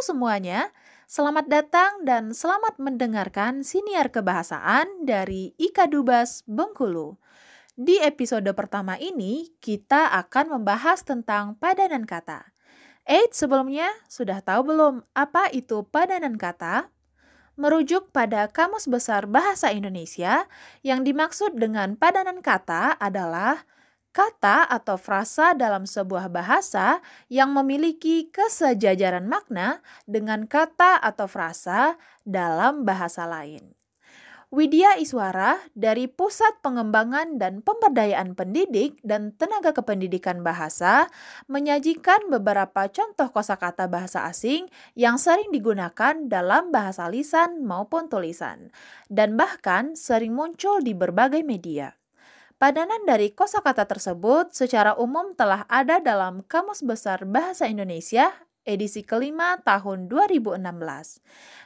semuanya, selamat datang dan selamat mendengarkan siniar kebahasaan dari Ika Dubas Bengkulu. Di episode pertama ini, kita akan membahas tentang padanan kata. Eits, sebelumnya, sudah tahu belum apa itu padanan kata? Merujuk pada Kamus Besar Bahasa Indonesia, yang dimaksud dengan padanan kata adalah kata atau frasa dalam sebuah bahasa yang memiliki kesejajaran makna dengan kata atau frasa dalam bahasa lain. Widya Iswara dari Pusat Pengembangan dan Pemberdayaan Pendidik dan Tenaga Kependidikan Bahasa menyajikan beberapa contoh kosakata bahasa asing yang sering digunakan dalam bahasa lisan maupun tulisan dan bahkan sering muncul di berbagai media. Padanan dari kosakata tersebut secara umum telah ada dalam Kamus Besar Bahasa Indonesia edisi kelima tahun 2016.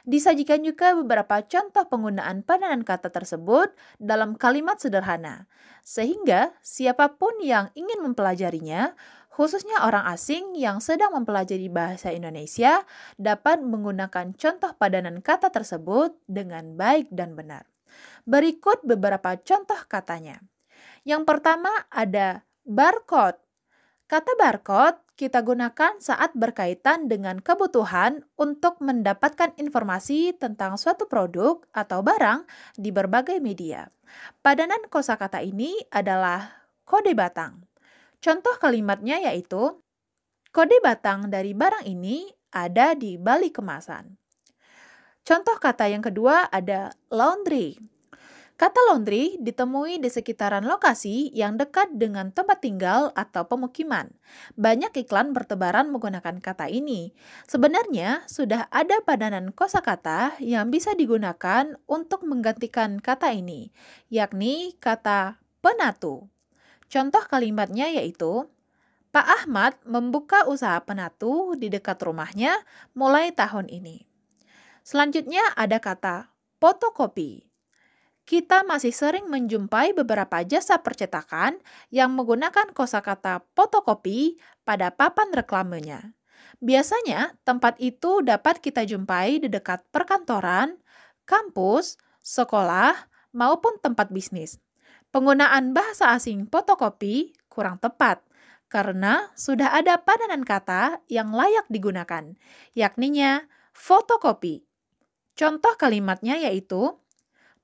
Disajikan juga beberapa contoh penggunaan padanan kata tersebut dalam kalimat sederhana, sehingga siapa pun yang ingin mempelajarinya, khususnya orang asing yang sedang mempelajari bahasa Indonesia, dapat menggunakan contoh padanan kata tersebut dengan baik dan benar. Berikut beberapa contoh katanya. Yang pertama ada barcode. Kata barcode kita gunakan saat berkaitan dengan kebutuhan untuk mendapatkan informasi tentang suatu produk atau barang di berbagai media. Padanan kosakata ini adalah kode batang. Contoh kalimatnya yaitu kode batang dari barang ini ada di balik kemasan. Contoh kata yang kedua ada laundry. Kata laundry ditemui di sekitaran lokasi yang dekat dengan tempat tinggal atau pemukiman. Banyak iklan bertebaran menggunakan kata ini. Sebenarnya sudah ada padanan kosakata yang bisa digunakan untuk menggantikan kata ini, yakni kata penatu. Contoh kalimatnya yaitu Pak Ahmad membuka usaha penatu di dekat rumahnya mulai tahun ini. Selanjutnya ada kata fotokopi kita masih sering menjumpai beberapa jasa percetakan yang menggunakan kosakata fotokopi pada papan reklamenya. Biasanya, tempat itu dapat kita jumpai di dekat perkantoran, kampus, sekolah, maupun tempat bisnis. Penggunaan bahasa asing fotokopi kurang tepat karena sudah ada padanan kata yang layak digunakan, yakninya fotokopi. Contoh kalimatnya yaitu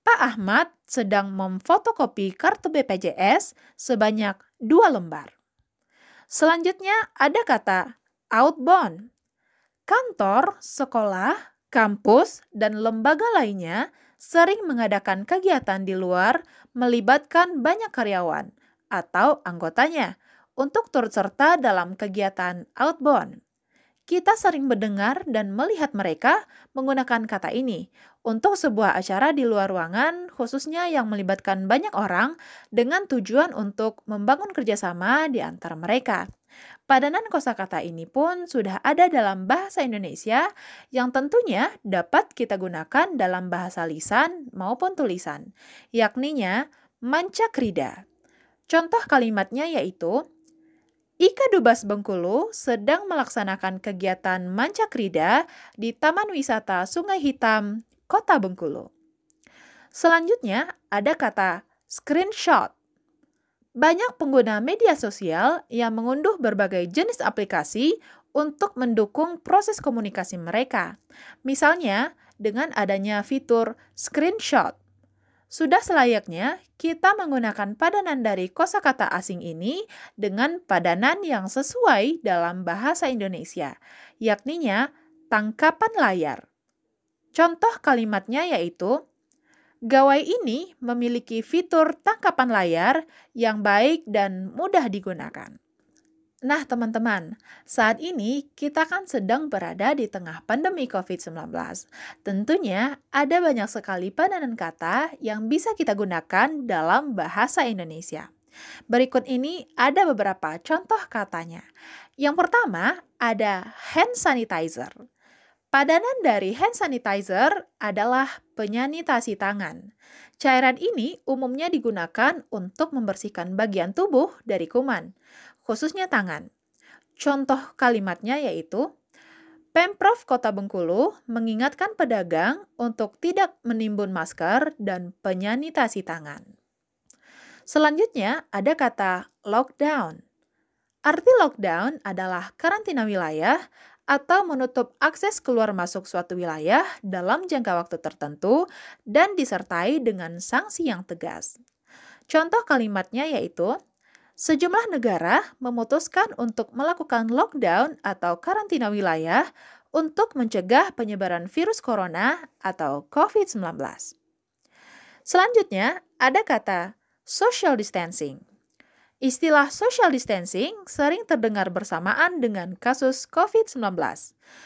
Pak Ahmad sedang memfotokopi kartu BPJS sebanyak dua lembar. Selanjutnya ada kata outbound. Kantor, sekolah, kampus, dan lembaga lainnya sering mengadakan kegiatan di luar melibatkan banyak karyawan atau anggotanya untuk turut serta dalam kegiatan outbound. Kita sering mendengar dan melihat mereka menggunakan kata ini untuk sebuah acara di luar ruangan, khususnya yang melibatkan banyak orang, dengan tujuan untuk membangun kerjasama di antara mereka. Padanan kosakata ini pun sudah ada dalam bahasa Indonesia yang tentunya dapat kita gunakan dalam bahasa lisan maupun tulisan, yakninya mancakrida. Contoh kalimatnya yaitu Ika Dubas Bengkulu sedang melaksanakan kegiatan mancakrida di Taman Wisata Sungai Hitam, Kota Bengkulu. Selanjutnya ada kata screenshot. Banyak pengguna media sosial yang mengunduh berbagai jenis aplikasi untuk mendukung proses komunikasi mereka. Misalnya, dengan adanya fitur screenshot sudah selayaknya kita menggunakan padanan dari kosakata asing ini dengan padanan yang sesuai dalam bahasa Indonesia, yakninya tangkapan layar. Contoh kalimatnya yaitu, Gawai ini memiliki fitur tangkapan layar yang baik dan mudah digunakan. Nah, teman-teman, saat ini kita kan sedang berada di tengah pandemi COVID-19. Tentunya ada banyak sekali padanan kata yang bisa kita gunakan dalam bahasa Indonesia. Berikut ini ada beberapa contoh katanya. Yang pertama ada hand sanitizer. Padanan dari hand sanitizer adalah penyanitasi tangan. Cairan ini umumnya digunakan untuk membersihkan bagian tubuh dari kuman khususnya tangan. Contoh kalimatnya yaitu, Pemprov Kota Bengkulu mengingatkan pedagang untuk tidak menimbun masker dan penyanitasi tangan. Selanjutnya ada kata lockdown. Arti lockdown adalah karantina wilayah atau menutup akses keluar masuk suatu wilayah dalam jangka waktu tertentu dan disertai dengan sanksi yang tegas. Contoh kalimatnya yaitu Sejumlah negara memutuskan untuk melakukan lockdown atau karantina wilayah untuk mencegah penyebaran virus corona atau COVID-19. Selanjutnya, ada kata social distancing. Istilah social distancing sering terdengar bersamaan dengan kasus COVID-19.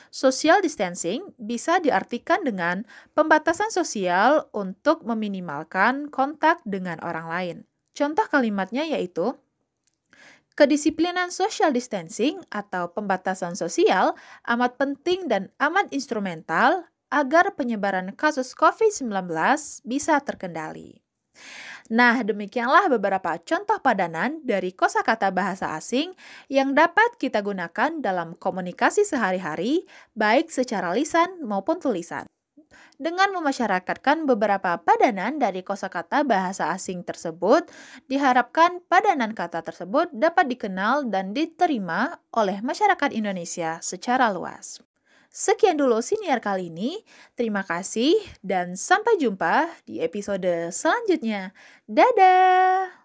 Social distancing bisa diartikan dengan pembatasan sosial untuk meminimalkan kontak dengan orang lain. Contoh kalimatnya yaitu Kedisiplinan social distancing atau pembatasan sosial amat penting dan amat instrumental agar penyebaran kasus COVID-19 bisa terkendali. Nah, demikianlah beberapa contoh padanan dari kosakata bahasa asing yang dapat kita gunakan dalam komunikasi sehari-hari, baik secara lisan maupun tulisan dengan memasyarakatkan beberapa padanan dari kosakata bahasa asing tersebut, diharapkan padanan kata tersebut dapat dikenal dan diterima oleh masyarakat Indonesia secara luas. Sekian dulu siniar kali ini. Terima kasih dan sampai jumpa di episode selanjutnya. Dadah!